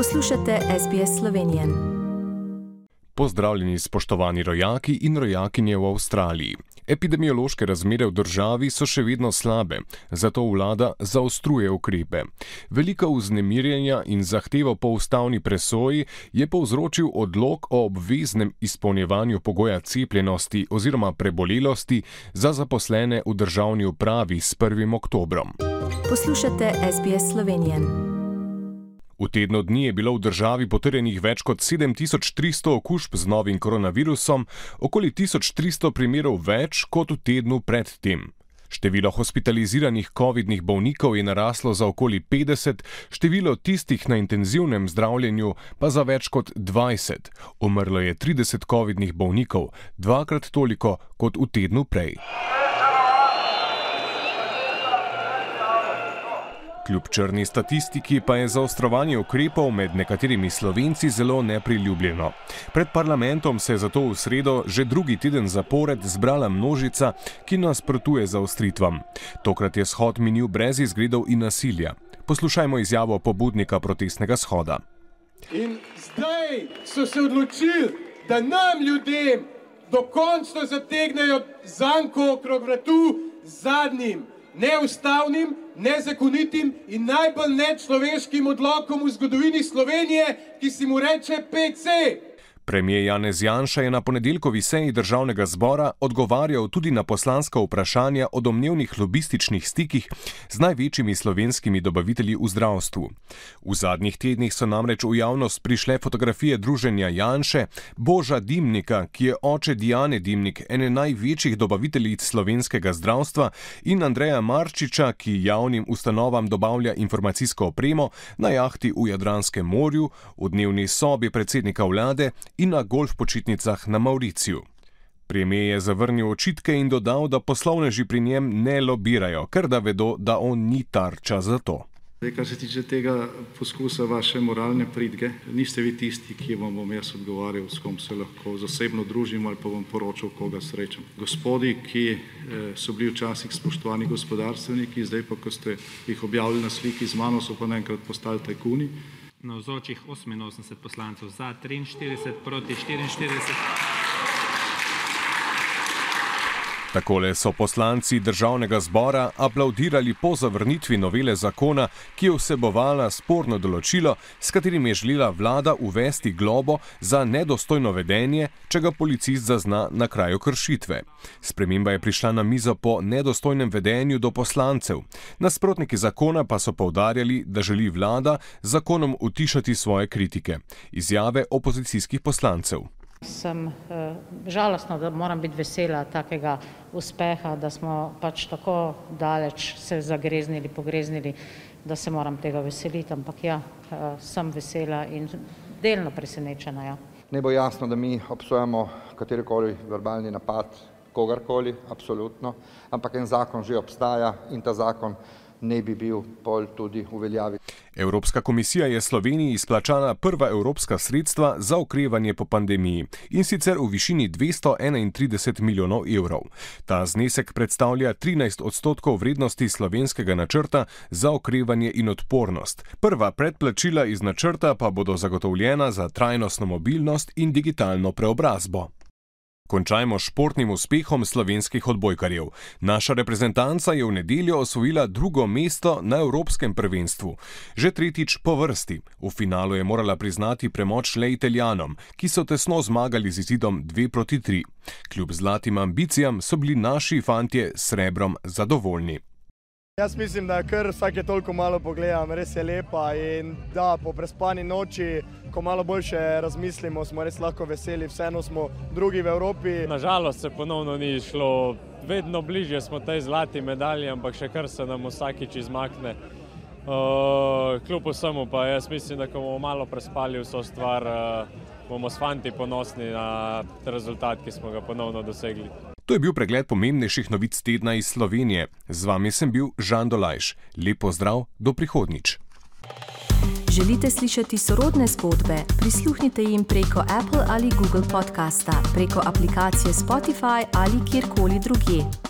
Poslušate SBS Slovenijo. Pozdravljeni, spoštovani rojaki in rojakinje v Avstraliji. Epidemiološke razmere v državi so še vedno slabe, zato vlada zaostruje ukrepe. Velika vznemirjenja in zahtevo po ustavni presoji je povzročil odlog o obveznem izpolnjevanju pogoja cepljenosti oziroma prebolelosti za zaposlene v državni upravi s 1. oktobrom. Poslušate SBS Slovenijo. V tednu dni je bilo v državi potrjenih več kot 7300 okužb z novim koronavirusom, okoli 1300 primerov več kot v tednu predtem. Število hospitaliziranih COVID-nih bolnikov je naraslo za okoli 50, število tistih na intenzivnem zdravljenju pa za več kot 20. Umrlo je 30 COVID-nih bolnikov, dvakrat toliko kot v tednu prej. Kljub črni statistiki pa je zaostrovanje ukrepov med nekaterimi slovenci zelo nepriljubljeno. Pred parlamentom se je zato v sredo že drugi teden zapored zbrala množica, ki nasprotuje zaostritvam. Tokrat je shod minil brez izgledov in nasilja. Poslušajmo izjavo pobudnika protestnega shoda. In zdaj so se odločili, da nam ljudem dokončno zategnejo zanko okrog vratu zadnjim neustavnim, nezakonitim in najbolj nečloveškim odlokom v zgodovini Slovenije, ki se mu reče PC. Premijer Janez Janša je na ponedeljkovi seji državnega zbora odgovarjal tudi na poslanska vprašanja o domnevnih lobističnih stikih z največjimi slovenskimi dobavitelji v zdravstvu. V zadnjih tednih so namreč v javnost prišle fotografije druženja Janše, Boža Dimnika, ki je oče Diane Dimnik, ene največjih dobaviteljic slovenskega zdravstva, in Andreja Marčiča, ki javnim ustanovam dobavlja informacijsko opremo na jahti v Jadranskem morju, v dnevni sobi predsednika vlade in na golf počitnicah na Mauriciju. Premijer je zavrnil očitke in dodal, da poslovneži pri njem ne lobirajo, ker da vedo, da on ni tarča za to. Zdaj, kar se tiče tega poskusa vaše moralne pridge, niste vi tisti, ki vam bom jaz odgovarjal, s kom se lahko zasebno družim ali pa vam poročal, koga srečam. Gospodi, ki eh, so bili včasih spoštovani gospodarstveniki, zdaj pa, ko ste jih objavili na sliki z mano, so pa naenkrat postali tajkuni. Navzočih 88 poslancev za, 43 proti 44. Takole so poslanci državnega zbora aplaudirali po zavrnitvi novele zakona, ki je vsebovala sporno določilo, s katerim je želela vlada uvesti globo za nedostojno vedenje, če ga policist zazna na kraju kršitve. Sprememba je prišla na mizo po nedostojnem vedenju do poslancev. Nasprotniki zakona pa so povdarjali, da želi vlada zakonom utišati svoje kritike. Izjave opozicijskih poslancev. Sem uh, žalostna, da moram biti vesela takega uspeha, da smo pač tako daleč se zagreznili, pogreznili, da se moram tega veseliti, ampak ja, uh, sem vesela in delno presenečena. Ja. Ne bo jasno, da mi obsojamo katerikoli verbalni napad kogarkoli, absolutno, ampak en zakon že obstaja in ta zakon ne bi bil pol tudi uveljavi. Evropska komisija je Sloveniji izplačala prva evropska sredstva za okrevanje po pandemiji in sicer v višini 231 milijonov evrov. Ta znesek predstavlja 13 odstotkov vrednosti slovenskega načrta za okrevanje in odpornost. Prva predplačila iz načrta pa bodo zagotovljena za trajnostno mobilnost in digitalno preobrazbo. Končajmo s športnim uspehom slovenskih odbojkarjev. Naša reprezentanca je v nedeljo osvojila drugo mesto na Evropskem prvenstvu. Že tretjič po vrsti. V finalu je morala priznati premoč le Italijanom, ki so tesno zmagali z izidom 2 proti 3. Kljub zlatim ambicijam so bili naši fantje s srebrom zadovoljni. Jaz mislim, da je kar vsake toliko malo pogledam, res je lepa in da po prespani noči, ko malo boljše razmislimo, smo res lahko veseli, vseeno smo drugi v Evropi. Nažalost se ponovno ni šlo, vedno bližje smo tej zlati medalji, ampak še kar se nam vsakič izmakne. Uh, kljub vsemu pa jaz mislim, da ko bomo malo prespali vso stvar, uh, bomo s fanti ponosni na rezultat, ki smo ga ponovno dosegli. To je bil pregled pomembnejših novic tedna iz Slovenije. Z vami sem bil Žan Dolajš. Lepo zdrav, do prihodnič. Želite slišati sorodne zgodbe? Prisluhnite jim preko Apple ali Google podcasta, preko aplikacije Spotify ali kjerkoli drugje.